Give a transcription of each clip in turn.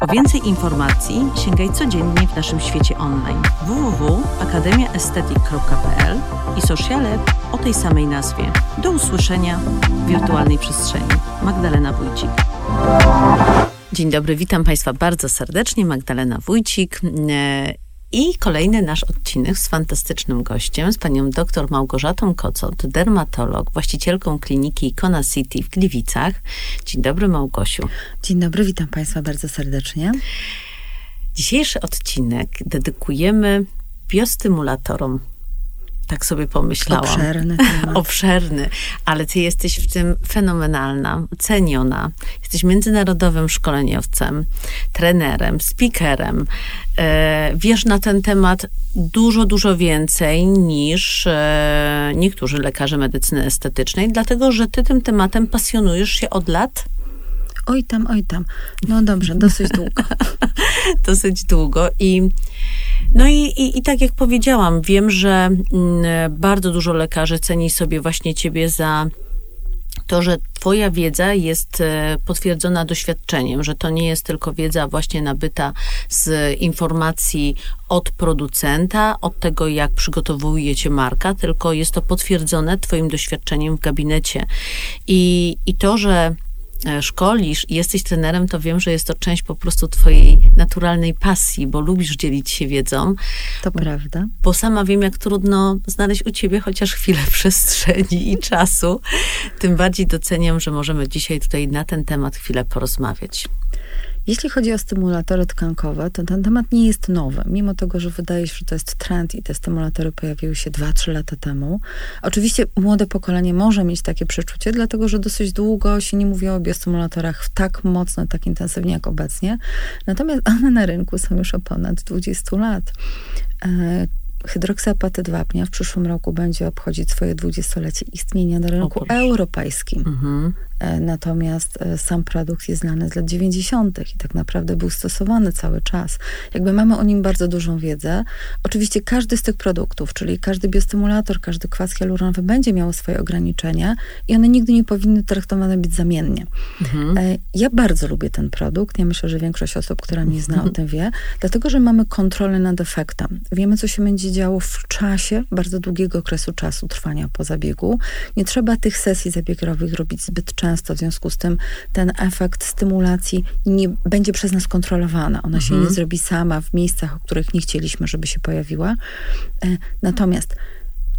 Po więcej informacji sięgaj codziennie w naszym świecie online www.akademiaestetyk.pl i sociale o tej samej nazwie. Do usłyszenia w wirtualnej przestrzeni. Magdalena Wójcik. Dzień dobry, witam Państwa bardzo serdecznie. Magdalena Wójcik. I kolejny nasz odcinek z fantastycznym gościem, z panią dr Małgorzatą Kocot, dermatolog, właścicielką kliniki Icona City w Gliwicach. Dzień dobry Małgosiu. Dzień dobry, witam Państwa bardzo serdecznie. Dzisiejszy odcinek dedykujemy biostymulatorom tak sobie pomyślałam. Obszerny temat. Obszerny, ale ty jesteś w tym fenomenalna, ceniona. Jesteś międzynarodowym szkoleniowcem, trenerem, speakerem. E, wiesz na ten temat dużo, dużo więcej niż e, niektórzy lekarze medycyny estetycznej, dlatego że ty tym tematem pasjonujesz się od lat. Oj tam, oj tam. No dobrze, dosyć długo. dosyć długo i no i, i, i tak jak powiedziałam, wiem, że mm, bardzo dużo lekarzy ceni sobie właśnie ciebie za to, że Twoja wiedza jest e, potwierdzona doświadczeniem, że to nie jest tylko wiedza właśnie nabyta z informacji od producenta, od tego, jak przygotowujecie marka, tylko jest to potwierdzone Twoim doświadczeniem w gabinecie. I, i to, że szkolisz i jesteś trenerem, to wiem, że jest to część po prostu twojej naturalnej pasji, bo lubisz dzielić się wiedzą. To prawda. Bo sama wiem, jak trudno znaleźć u ciebie chociaż chwilę przestrzeni i czasu. Tym bardziej doceniam, że możemy dzisiaj tutaj na ten temat chwilę porozmawiać. Jeśli chodzi o stymulatory tkankowe, to ten temat nie jest nowy, mimo tego, że wydaje się, że to jest trend i te stymulatory pojawiły się 2-3 lata temu. Oczywiście młode pokolenie może mieć takie przeczucie, dlatego że dosyć długo się nie mówiło o biostymulatorach tak mocno, tak intensywnie jak obecnie. Natomiast one na rynku są już od ponad 20 lat. E, hydroksyapatyd wapnia w przyszłym roku będzie obchodzić swoje dwudziestolecie istnienia na rynku europejskim. Mhm. E, natomiast e, sam produkt jest znany z lat 90. i tak naprawdę był stosowany cały czas. Jakby mamy o nim bardzo dużą wiedzę. Oczywiście każdy z tych produktów, czyli każdy biostymulator, każdy kwas hialuronowy będzie miał swoje ograniczenia i one nigdy nie powinny traktowane być zamiennie. Mhm. E, ja bardzo lubię ten produkt. Ja myślę, że większość osób, która mnie zna o tym wie, dlatego, że mamy kontrolę nad efektem. Wiemy, co się będzie działo w czasie bardzo długiego okresu czasu trwania po zabiegu. Nie trzeba tych sesji zabiegowych robić zbyt często często, w związku z tym ten efekt stymulacji nie będzie przez nas kontrolowana. Ona mhm. się nie mhm. zrobi sama w miejscach, o których nie chcieliśmy, żeby się pojawiła. E, natomiast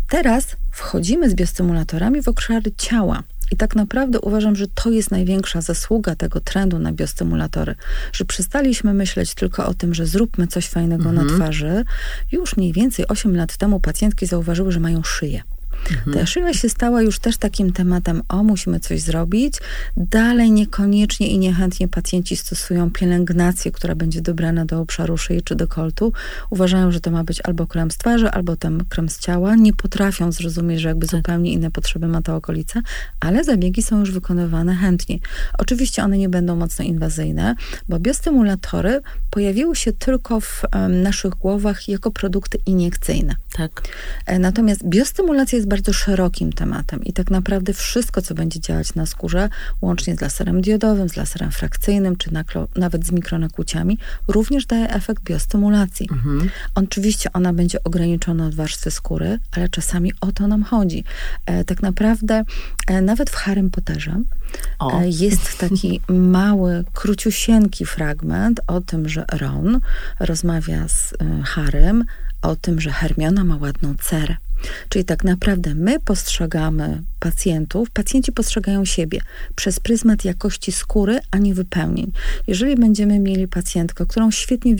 teraz wchodzimy z biostymulatorami w obszary ciała. I tak naprawdę uważam, że to jest największa zasługa tego trendu na biostymulatory, że przestaliśmy myśleć tylko o tym, że zróbmy coś fajnego mhm. na twarzy. Już mniej więcej 8 lat temu pacjentki zauważyły, że mają szyję. Mhm. Ta szyja się stała już też takim tematem, o, musimy coś zrobić. Dalej niekoniecznie i niechętnie pacjenci stosują pielęgnację, która będzie dobrana do obszaru szyi czy dekoltu. Uważają, że to ma być albo krem z twarzy, albo ten krem z ciała. Nie potrafią zrozumieć, że jakby tak. zupełnie inne potrzeby ma ta okolica, ale zabiegi są już wykonywane chętnie. Oczywiście one nie będą mocno inwazyjne, bo biostymulatory pojawiły się tylko w um, naszych głowach jako produkty iniekcyjne. Tak. E, natomiast biostymulacja jest bardzo szerokim tematem i tak naprawdę wszystko, co będzie działać na skórze, łącznie z laserem diodowym, z laserem frakcyjnym, czy nawet z mikronakłuciami, również daje efekt biostymulacji. Mhm. Oczywiście ona będzie ograniczona od warstwy skóry, ale czasami o to nam chodzi. E, tak naprawdę e, nawet w Harrym Potterze e, jest taki mały, króciusieńki fragment o tym, że Ron rozmawia z e, Harrym o tym, że Hermiona ma ładną cerę. Czyli tak naprawdę my postrzegamy pacjentów, pacjenci postrzegają siebie przez pryzmat jakości skóry, a nie wypełnień. Jeżeli będziemy mieli pacjentkę, którą świetnie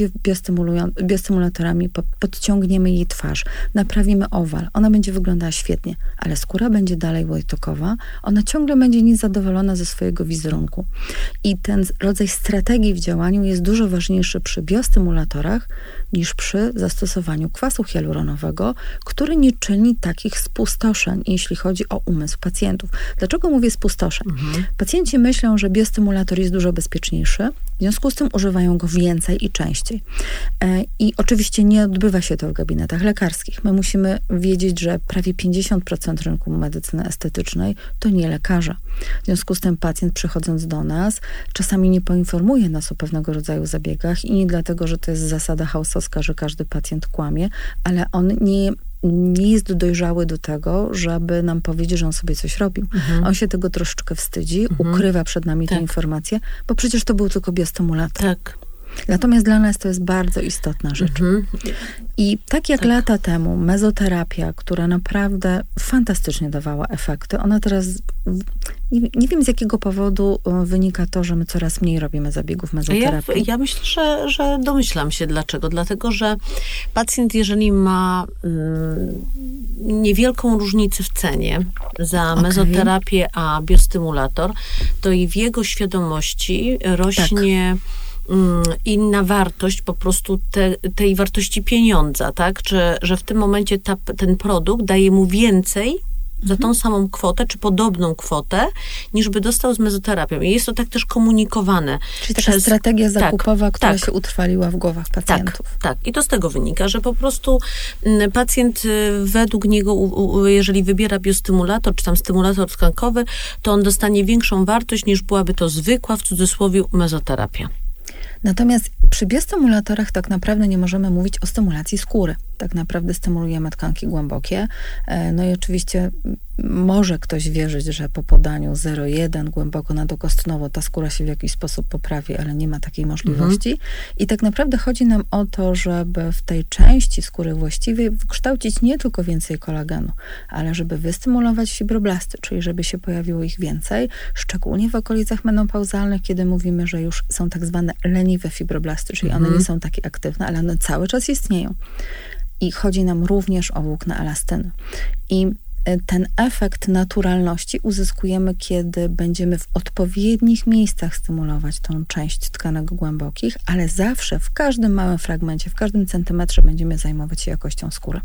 biostymulatorami podciągniemy jej twarz, naprawimy owal, ona będzie wyglądała świetnie, ale skóra będzie dalej łojtokowa, ona ciągle będzie niezadowolona ze swojego wizerunku. I ten rodzaj strategii w działaniu jest dużo ważniejszy przy biostymulatorach niż przy zastosowaniu kwasu hialuronowego, który nie takich spustoszeń, jeśli chodzi o umysł pacjentów. Dlaczego mówię spustoszeń? Mhm. Pacjenci myślą, że biostymulator jest dużo bezpieczniejszy, w związku z tym używają go więcej i częściej. E, I oczywiście nie odbywa się to w gabinetach lekarskich. My musimy wiedzieć, że prawie 50% rynku medycyny estetycznej to nie lekarze. W związku z tym pacjent przychodząc do nas czasami nie poinformuje nas o pewnego rodzaju zabiegach i nie dlatego, że to jest zasada hausowska, że każdy pacjent kłamie, ale on nie nie jest dojrzały do tego, żeby nam powiedzieć, że on sobie coś robił. Mhm. On się tego troszeczkę wstydzi, mhm. ukrywa przed nami tak. te informacje, bo przecież to był tylko biostymulator. Tak. Natomiast dla nas to jest bardzo istotna rzecz. Mhm. I tak jak tak. lata temu mezoterapia, która naprawdę fantastycznie dawała efekty, ona teraz, nie, nie, wiem z jakiego powodu e, wynika to, że my coraz mniej robimy zabiegów mezoterapii. Ja, ja myślę, że, że domyślam się dlaczego. Dlatego, że pacjent, jeżeli ma mm, niewielką różnicę w cenie za okay. mezoterapię a biostymulator, to i w jego świadomości rośnie... Tak inna wartość po prostu te, tej wartości pieniądza, tak? Czy, że w tym momencie ta, ten produkt daje mu więcej za tą mhm. samą kwotę, czy podobną kwotę, niż by dostał z mezoterapią. I jest to tak też komunikowane. Czyli taka przez... strategia tak, zakupowa, tak, która tak, się utrwaliła w głowach pacjentów. Tak, tak. I to z tego wynika, że po prostu mm, pacjent y, według niego, jeżeli wybiera biostymulator, czy tam stymulator tkankowy, to on dostanie większą wartość, niż byłaby to zwykła, w cudzysłowie, mezoterapia. Natomiast przy biostymulatorach tak naprawdę nie możemy mówić o stymulacji skóry. Tak naprawdę stymulujemy tkanki głębokie. E, no i oczywiście może ktoś wierzyć, że po podaniu 0,1 głęboko nadokostnowo ta skóra się w jakiś sposób poprawi, ale nie ma takiej możliwości. Mhm. I tak naprawdę chodzi nam o to, żeby w tej części skóry właściwej wykształcić nie tylko więcej kolagenu, ale żeby wystymulować fibroblasty, czyli żeby się pojawiło ich więcej, szczególnie w okolicach menopauzalnych, kiedy mówimy, że już są tak zwane leniwe fibroblasty, czyli mhm. one nie są takie aktywne, ale one cały czas istnieją. I chodzi nam również o włókna elastyny. I ten efekt naturalności uzyskujemy, kiedy będziemy w odpowiednich miejscach stymulować tą część tkanek głębokich, ale zawsze w każdym małym fragmencie, w każdym centymetrze będziemy zajmować się jakością skóry.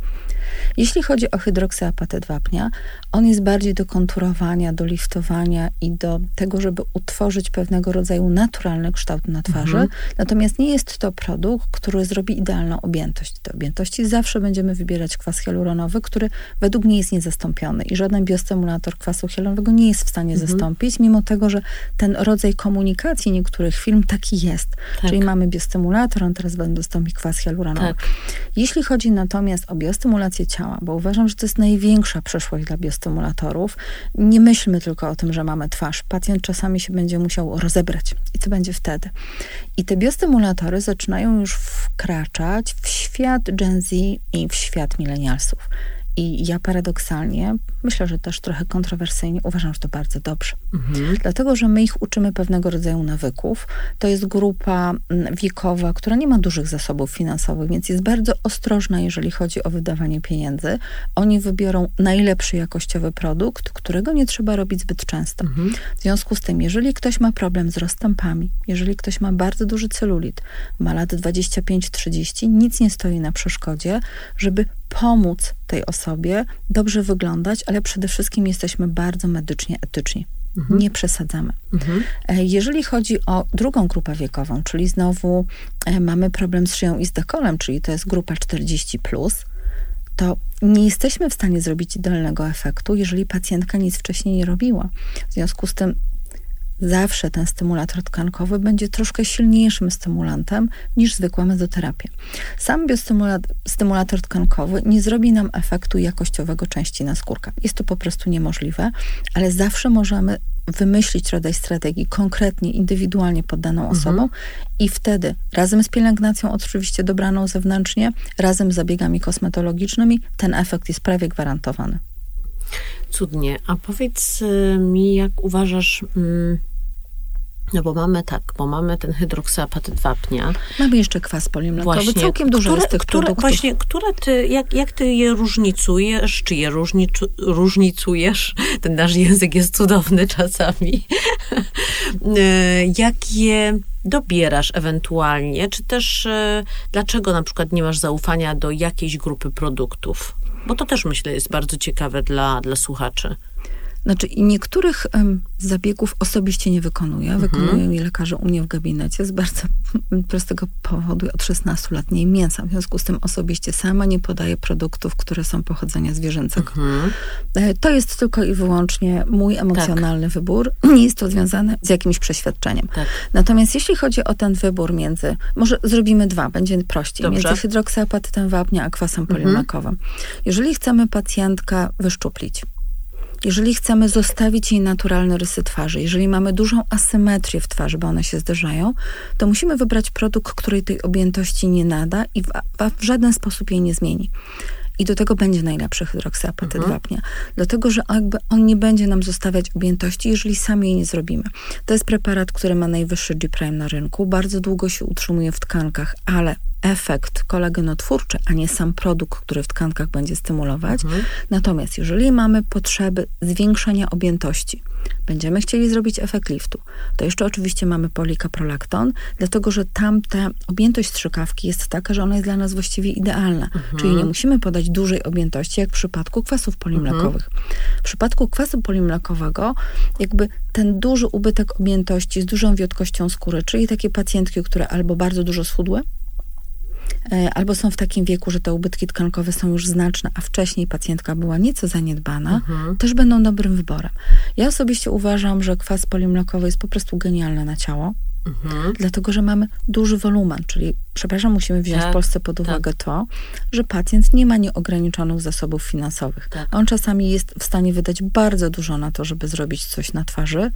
Jeśli chodzi o hydroksyapatyd wapnia, on jest bardziej do konturowania, do liftowania i do tego, żeby utworzyć pewnego rodzaju naturalny kształt na twarzy. Mhm. Natomiast nie jest to produkt, który zrobi idealną objętość. Do objętości zawsze będziemy wybierać kwas hialuronowy, który według mnie jest niezastąpiony zastąpiony i żaden biostymulator kwasu hialuronowego nie jest w stanie mhm. zastąpić, mimo tego, że ten rodzaj komunikacji niektórych firm taki jest. Tak. Czyli mamy biostymulator, on teraz dostąpi kwas hialuronowy. Tak. Jeśli chodzi natomiast o biostymulację ciała, bo uważam, że to jest największa przyszłość dla biostymulatorów, nie myślmy tylko o tym, że mamy twarz. Pacjent czasami się będzie musiał rozebrać. I co będzie wtedy? I te biostymulatory zaczynają już wkraczać w świat Gen Z i w świat milenialsów. I ja paradoksalnie, myślę, że też trochę kontrowersyjnie, uważam, że to bardzo dobrze. Mhm. Dlatego, że my ich uczymy pewnego rodzaju nawyków. To jest grupa mm, wiekowa, która nie ma dużych zasobów finansowych, więc jest bardzo ostrożna, jeżeli chodzi o wydawanie pieniędzy. Oni wybiorą najlepszy jakościowy produkt, którego nie trzeba robić zbyt często. Mhm. W związku z tym, jeżeli ktoś ma problem z rozstępami, jeżeli ktoś ma bardzo duży celulit, ma lat 25-30, nic nie stoi na przeszkodzie, żeby pomóc tej osobie dobrze wyglądać, ale przede wszystkim jesteśmy bardzo medycznie etyczni. Mhm. Nie przesadzamy. Mhm. E, jeżeli chodzi o drugą grupę wiekową, czyli znowu e, mamy problem z szyją i z dekolem, czyli to jest grupa 40, plus, to nie jesteśmy w stanie zrobić idealnego efektu, jeżeli pacjentka nic wcześniej nie robiła. W związku z tym zawsze ten stymulator tkankowy będzie troszkę silniejszym stymulantem niż zwykła mezoterapia. Sam biostymulator tkankowy nie zrobi nam efektu jakościowego części naskórka. Jest to po prostu niemożliwe, ale zawsze możemy wymyślić rodzaj strategii konkretnie, indywidualnie pod daną mhm. osobą i wtedy razem z pielęgnacją oczywiście dobraną zewnętrznie, razem z zabiegami kosmetologicznymi ten efekt jest prawie gwarantowany. Cudnie. A powiedz y, mi, jak uważasz... Mm, no bo mamy tak, bo mamy ten hydroksyapatyt wapnia. Mamy jeszcze kwas polimlakowy, właśnie, całkiem dużo które, jest tych które, produktów. Właśnie, które ty, jak, jak ty je różnicujesz, czy je różnicu, różnicujesz? Ten nasz język jest cudowny czasami. Y, jak je dobierasz ewentualnie, czy też y, dlaczego na przykład nie masz zaufania do jakiejś grupy produktów? Bo to też myślę jest bardzo ciekawe dla, dla słuchaczy. Znaczy, niektórych zabiegów osobiście nie wykonuję. Mhm. Wykonują je lekarze u mnie w gabinecie z bardzo prostego powodu. Od 16 lat nie mięsa. W związku z tym osobiście sama nie podaję produktów, które są pochodzenia zwierzęcego. Mhm. E, To jest tylko i wyłącznie mój emocjonalny Tak. wybór. Nie jest to związane z jakimś przeświadczeniem. Tak. Natomiast jeśli chodzi o ten wybór między, może zrobimy dwa, będzie prościej, Dobrze. Mhm. między hydroksyapatytem wapnia a kwasem polimakowym. Jeżeli chcemy pacjentkę wyszczuplić, jeżeli chcemy zostawić jej naturalne rysy twarzy, jeżeli mamy dużą asymetrię w twarzy, bo one się zderzają, to musimy wybrać produkt, który tej objętości nie nada i w, w żaden sposób jej nie zmieni. I do tego będzie najlepszy hydroksyapatyt Mhm. wapnia. Dlatego, że jakby on nie będzie nam zostawiać objętości, jeżeli sami jej nie zrobimy. To jest preparat, który ma najwyższy G-prime na rynku. Bardzo długo się utrzymuje w tkankach, ale efekt kolagenotwórczy, a nie sam produkt, który w tkankach będzie stymulować. Natomiast jeżeli mamy potrzeby zwiększenia objętości, będziemy chcieli zrobić efekt liftu, to jeszcze oczywiście mamy polikaprolakton, dlatego że tam ta objętość strzykawki jest taka, że ona jest dla nas właściwie idealna. Czyli nie musimy podać dużej objętości, jak w przypadku kwasów polimlakowych. W przypadku kwasu polimlakowego jakby ten duży ubytek objętości z dużą wiotkością skóry, czyli takie pacjentki, które albo bardzo dużo schudły, albo są w takim wieku, że te ubytki tkankowe są już znaczne, a wcześniej pacjentka była nieco zaniedbana, też będą dobrym wyborem. Ja osobiście uważam, że kwas polimlakowy jest po prostu genialny na ciało, Mhm. dlatego że mamy duży wolumen, czyli, przepraszam, musimy wziąć Tak, w Polsce pod uwagę to, że pacjent nie ma nieograniczonych zasobów finansowych. Tak. On czasami jest w stanie wydać bardzo dużo na to, żeby zrobić coś na twarzy,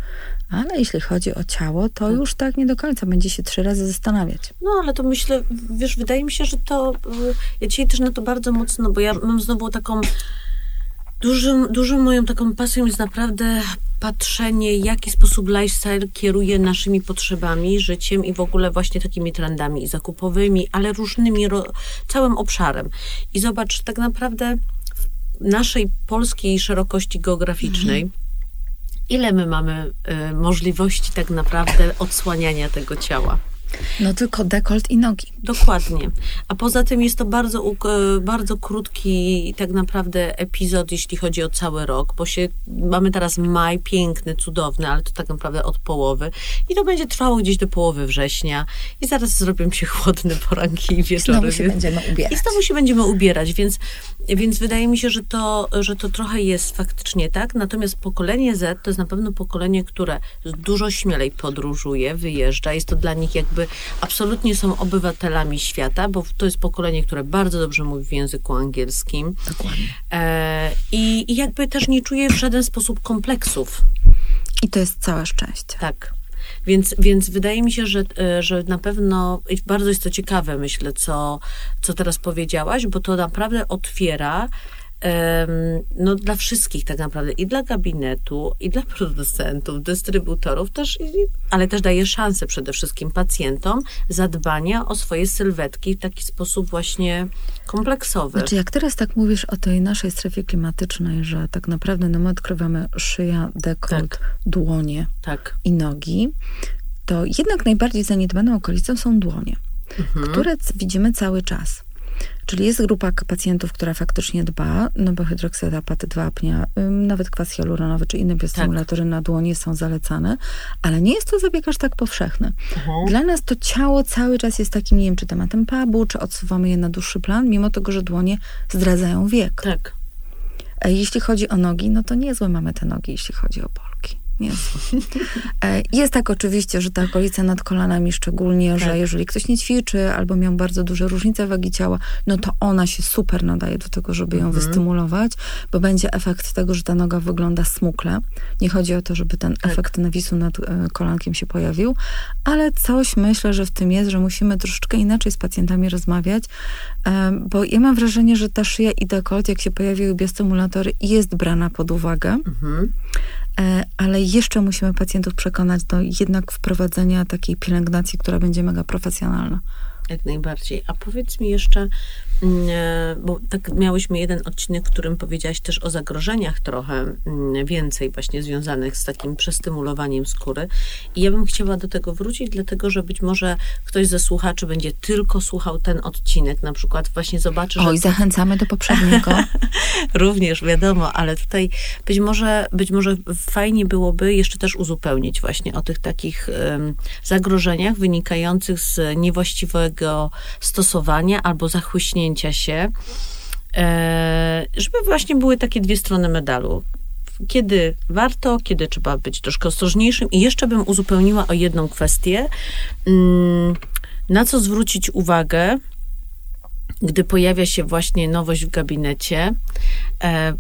ale jeśli chodzi o ciało, to już tak nie do końca będzie się trzy razy zastanawiać. No, ale to myślę, wiesz, wydaje mi się, że to, y, ja dzisiaj też na to bardzo mocno, bo ja mam znowu taką, dużym, dużą moją taką pasją jest naprawdę patrzenie, w jaki sposób lifestyle kieruje naszymi potrzebami, życiem i w ogóle właśnie takimi trendami i zakupowymi, ale różnymi, całym obszarem. I zobacz, tak naprawdę w naszej polskiej szerokości geograficznej, ile my mamy y, możliwości tak naprawdę odsłaniania tego ciała. No tylko dekolt i nogi. Dokładnie. A poza tym jest to bardzo, e, bardzo krótki tak naprawdę epizod, jeśli chodzi o cały rok, bo się, mamy teraz maj piękny, cudowny, ale to tak naprawdę od połowy i to będzie trwało gdzieś do połowy września i zaraz zrobią się chłodne poranki i wieczory. Znowu się będziemy ubierać. I znowu się będziemy ubierać, więc, więc wydaje mi się, że to, że to trochę jest faktycznie tak. Natomiast pokolenie Z to jest na pewno pokolenie, które dużo śmielej podróżuje, wyjeżdża. Jest to dla nich jakby absolutnie są obywatelami świata, bo to jest pokolenie, które bardzo dobrze mówi w języku angielskim. Dokładnie. E, i, I jakby też nie czuje w żaden sposób kompleksów. I to jest całe szczęście. Tak. Więc, więc wydaje mi się, że, e, że na pewno bardzo jest to ciekawe, myślę, co, co teraz powiedziałaś, bo to naprawdę otwiera no, dla wszystkich tak naprawdę, i dla gabinetu, i dla producentów, dystrybutorów, też, ale też daje szansę przede wszystkim pacjentom zadbania o swoje sylwetki w taki sposób właśnie kompleksowy. Znaczy, jak teraz tak mówisz o tej naszej strefie klimatycznej, że tak naprawdę no my odkrywamy szyja, dekolt, Tak. dłonie tak. i nogi, to jednak najbardziej zaniedbaną okolicą są dłonie, Mhm. które widzimy cały czas. Czyli jest grupa pacjentów, która faktycznie dba, no bo hydroksyapatyt wapnia, ym, nawet kwas hialuronowy czy inne biostymulatory na dłonie są zalecane, ale nie jest to zabieg aż tak powszechny. Mhm. Dla nas to ciało cały czas jest takim, nie wiem, czy tematem pubu, czy odsuwamy je na dłuższy plan, mimo tego, że dłonie zdradzają wiek. Tak. E, Jeśli chodzi o nogi, no to niezłe mamy te nogi, jeśli chodzi o Polki. Niezłe. E, Jest tak oczywiście, że ta okolica nad kolanami szczególnie, że Tak. jeżeli ktoś nie ćwiczy albo miał bardzo duże różnice wagi ciała, no to ona się super nadaje do tego, żeby ją Mhm. wystymulować, bo będzie efekt tego, że ta noga wygląda smukle. Nie chodzi o to, żeby ten Tak. efekt nawisu nad e, kolankiem się pojawił, ale coś myślę, że w tym jest, że musimy troszeczkę inaczej z pacjentami rozmawiać, e, bo ja mam wrażenie, że ta szyja i dekolt, jak się pojawiły biostymulatory, jest brana pod uwagę, Mhm. E, ale jeszcze musimy pacjentów przekonać do jednak wprowadzenia takiej pielęgnacji, która będzie mega profesjonalna. Jak najbardziej. A powiedz mi jeszcze, mm, e, bo tak miałyśmy jeden odcinek, w którym powiedziałaś też o zagrożeniach trochę mm, więcej właśnie związanych z takim przestymulowaniem skóry. I ja bym chciała do tego wrócić, dlatego że być może ktoś ze słuchaczy będzie tylko słuchał ten odcinek, na przykład właśnie zobaczy, Oj, że... zachęcamy do poprzedniego. Również, wiadomo, ale tutaj być może, być może fajnie byłoby jeszcze też uzupełnić właśnie o tych takich um, zagrożeniach wynikających z niewłaściwego stosowania albo zachłyśnięcia się, e, żeby właśnie były takie dwie strony medalu kiedy warto, kiedy trzeba być troszkę ostrożniejszym. I jeszcze bym uzupełniła o jedną kwestię, mm, na co zwrócić uwagę, gdy pojawia się właśnie nowość w gabinecie. E,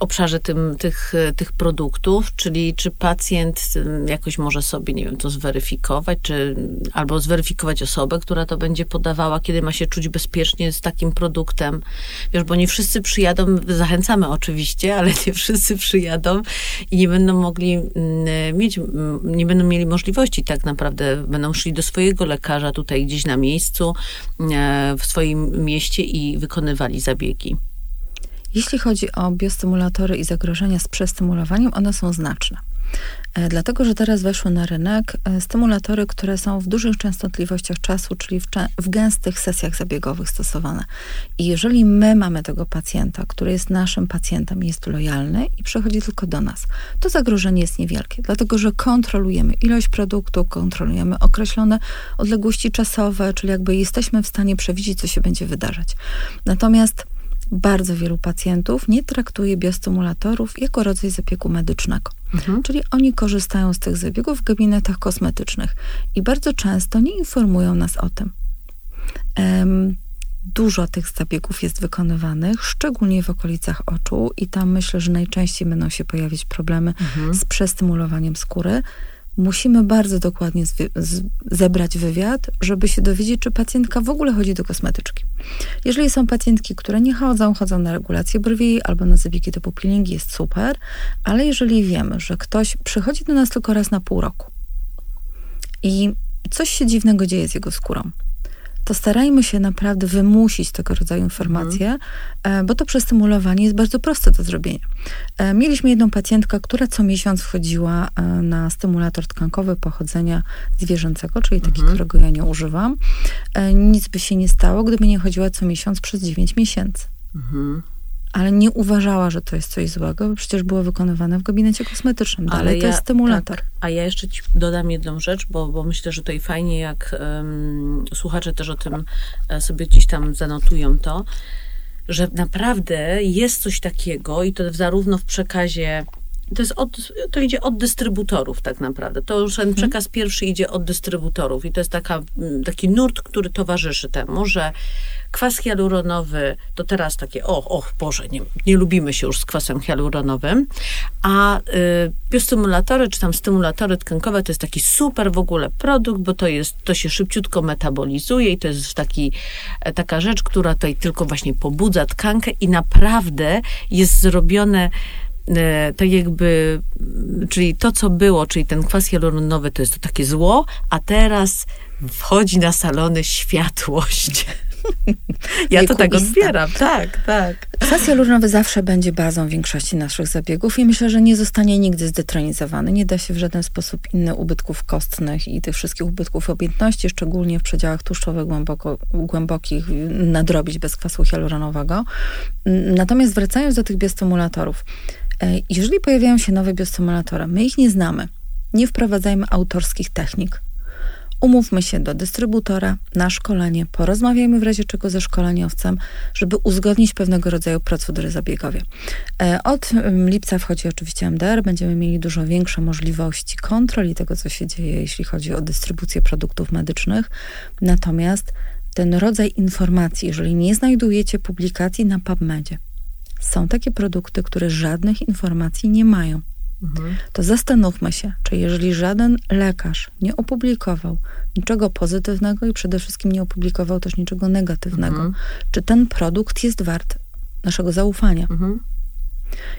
obszarze tym, tych, tych produktów, czyli czy pacjent jakoś może sobie, nie wiem, to zweryfikować, czy albo zweryfikować osobę, która to będzie podawała, kiedy ma się czuć bezpiecznie z takim produktem. Wiesz, bo nie wszyscy przyjadą, zachęcamy oczywiście, ale nie wszyscy przyjadą i nie będą mogli mieć, nie będą mieli możliwości tak naprawdę, będą szli do swojego lekarza tutaj gdzieś na miejscu, e, w swoim mieście i wykonywali zabiegi. Jeśli chodzi o biostymulatory i zagrożenia z przestymulowaniem, one są znaczne. E, dlatego, że teraz weszły na rynek e, stymulatory, które są w dużych częstotliwościach czasu, czyli w, w, gęstych sesjach zabiegowych stosowane. I jeżeli my mamy tego pacjenta, który jest naszym pacjentem, jest lojalny i przychodzi tylko do nas, to zagrożenie jest niewielkie, dlatego że kontrolujemy ilość produktu, kontrolujemy określone odległości czasowe, czyli jakby jesteśmy w stanie przewidzieć, co się będzie wydarzać. Natomiast bardzo wielu pacjentów nie traktuje biostymulatorów jako rodzaj zabiegu medycznego. Mhm. Czyli oni korzystają z tych zabiegów w gabinetach kosmetycznych i bardzo często nie informują nas o tym. Um, dużo tych zabiegów jest wykonywanych, szczególnie w okolicach oczu i tam myślę, że najczęściej będą się pojawić problemy mhm. z przestymulowaniem skóry musimy bardzo dokładnie zebrać wywiad, żeby się dowiedzieć, czy pacjentka w ogóle chodzi do kosmetyczki. Jeżeli są pacjentki, które nie chodzą, chodzą na regulację brwi albo na zabiegi typu peelingi, jest super, ale jeżeli wiemy, że ktoś przychodzi do nas tylko raz na pół roku i coś się dziwnego dzieje z jego skórą, to starajmy się naprawdę wymusić tego rodzaju informacje, mhm. bo to przestymulowanie jest bardzo proste do zrobienia. E, mieliśmy jedną pacjentkę, która co miesiąc wchodziła e, na stymulator tkankowy pochodzenia zwierzęcego, czyli taki, mhm. którego ja nie używam. Nic by się nie stało, gdyby nie chodziła co miesiąc przez 9 miesięcy. Mhm ale nie uważała, że to jest coś złego, bo przecież było wykonywane w gabinecie kosmetycznym. Dalej ale to ja, jest stymulator. Tak, a ja jeszcze ci dodam jedną rzecz, bo, bo myślę, że to i fajnie, jak um, słuchacze też o tym e, sobie gdzieś tam zanotują to, że naprawdę jest coś takiego i to zarówno w przekazie to, jest od, to idzie od dystrybutorów tak naprawdę. To już ten mhm. przekaz pierwszy idzie od dystrybutorów i to jest taka, taki nurt, który towarzyszy temu, że kwas hialuronowy to teraz takie, o, och Boże, nie, nie lubimy się już z kwasem hialuronowym, a y, biostymulatory, czy tam stymulatory tkankowe to jest taki super w ogóle produkt, bo to jest, to się szybciutko metabolizuje i to jest taki, e, taka rzecz, która tutaj tylko właśnie pobudza tkankę i naprawdę jest zrobione E, tak jakby, czyli to, co było, czyli ten kwas hialuronowy, to jest to takie zło, a teraz wchodzi na salony światłość. Ja to tak odbieram, tak, tak. Kwas hialuronowy zawsze będzie bazą większości naszych zabiegów i myślę, że nie zostanie nigdy zdetronizowany. Nie da się w żaden sposób inny ubytków kostnych i tych wszystkich ubytków objętności, szczególnie w przedziałach tłuszczowych głęboko, głębokich, nadrobić bez kwasu hialuronowego. Natomiast wracając do tych biostymulatorów, E, jeżeli pojawiają się nowe biostymulatory, my ich nie znamy, nie wprowadzajmy autorskich technik. Umówmy się do dystrybutora na szkolenie, porozmawiajmy w razie czego ze szkoleniowcem, żeby uzgodnić pewnego rodzaju procedury zabiegowe. E, od lipca wchodzi oczywiście MDR, będziemy mieli dużo większe możliwości kontroli tego, co się dzieje, jeśli chodzi o dystrybucję produktów medycznych. Natomiast ten rodzaj informacji, jeżeli nie znajdujecie publikacji na PubMedzie, są takie produkty, które żadnych informacji nie mają. Mhm. To zastanówmy się, czy jeżeli żaden lekarz nie opublikował niczego pozytywnego i przede wszystkim nie opublikował też niczego negatywnego, mhm. czy ten produkt jest wart naszego zaufania. Mhm.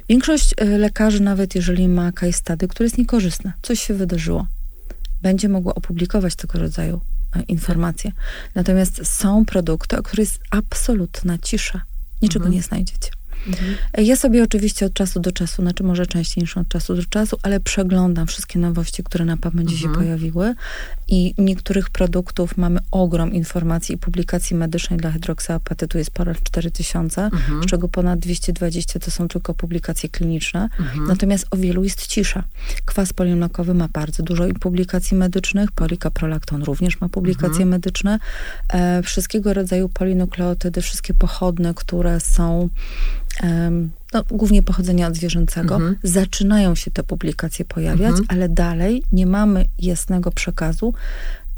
Większość e, lekarzy, nawet jeżeli ma case study, które jest niekorzystne, coś się wydarzyło, będzie mogła opublikować tego rodzaju e, informacje. Natomiast są produkty, o których jest absolutna cisza. Niczego Mhm. nie znajdziecie. Ja sobie oczywiście od czasu do czasu, znaczy może częściej niż od czasu do czasu, ale przeglądam wszystkie nowości, które na PubMedzie się pojawiły. I niektórych produktów mamy ogrom informacji i publikacji medycznej dla hydroksyapatytu jest ponad 4000, z czego ponad 220 to są tylko publikacje kliniczne. Natomiast o wielu jest cisza. Kwas polinokowy ma bardzo dużo i publikacji medycznych, polikaprolakton również ma publikacje medyczne. E, wszystkiego rodzaju polinukleotydy, wszystkie pochodne, które są no, głównie pochodzenia od zwierzęcego, zaczynają się te publikacje pojawiać, ale dalej nie mamy jasnego przekazu,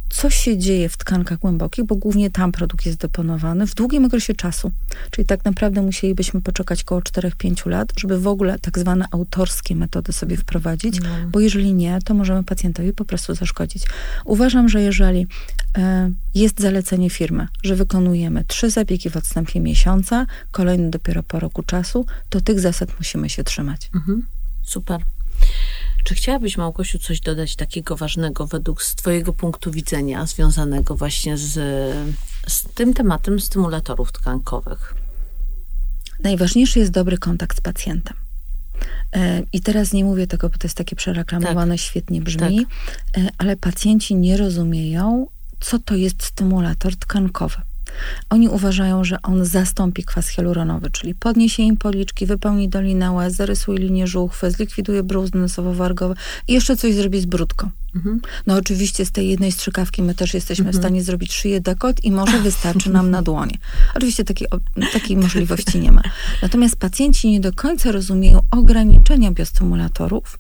co się dzieje w tkankach głębokich, bo głównie tam produkt jest deponowany w długim okresie czasu. Czyli tak naprawdę musielibyśmy poczekać około 4-5 lat, żeby w ogóle tak zwane autorskie metody sobie wprowadzić, bo jeżeli nie, to możemy pacjentowi po prostu zaszkodzić. Uważam, że jeżeli e, jest zalecenie firmy, że wykonujemy trzy zabiegi w odstępie miesiąca, kolejny dopiero po roku czasu, to tych zasad musimy się trzymać. Mhm. Super. Czy chciałabyś, Małgosiu, coś dodać takiego ważnego według z Twojego punktu widzenia, związanego właśnie z, z tym tematem stymulatorów tkankowych? Najważniejszy jest dobry kontakt z pacjentem. E, I teraz nie mówię tego, bo to jest takie przereklamowane, świetnie brzmi, e, ale pacjenci nie rozumieją, co to jest stymulator tkankowy. Oni uważają, że on zastąpi kwas hialuronowy, czyli podniesie im policzki, wypełni dolinę łez, zarysuje linię żuchwy, zlikwiduje bruzdy nosowo-wargowe i jeszcze coś zrobi z brudką. No oczywiście z tej jednej strzykawki my też jesteśmy w stanie zrobić szyję dekolt i może wystarczy nam na dłonie. Oczywiście takiej, takiej możliwości nie ma. Natomiast pacjenci nie do końca rozumieją ograniczenia biostymulatorów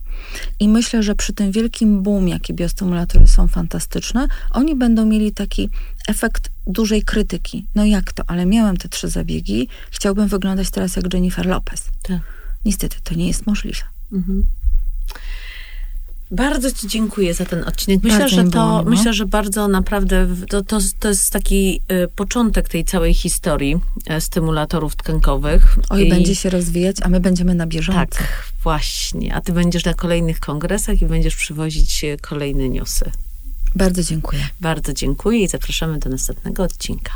i myślę, że przy tym wielkim boom, jaki biostymulatory są fantastyczne, oni będą mieli taki efekt dużej krytyki. No jak to? Ale miałem te trzy zabiegi, chciałbym wyglądać teraz jak Jennifer Lopez. Tak. Niestety, to nie jest możliwe. Bardzo Ci dziękuję za ten odcinek. Myślę, Bardzo że było to, miło. myślę, że bardzo naprawdę to, to, to jest taki y, początek tej całej historii e, stymulatorów tkankowych. Oj, I- będzie się rozwijać, a my będziemy na bieżąco. Tak, właśnie. A Ty będziesz na kolejnych kongresach i będziesz przywozić e, kolejne newsy. Bardzo dziękuję. Bardzo dziękuję i zapraszamy do następnego odcinka.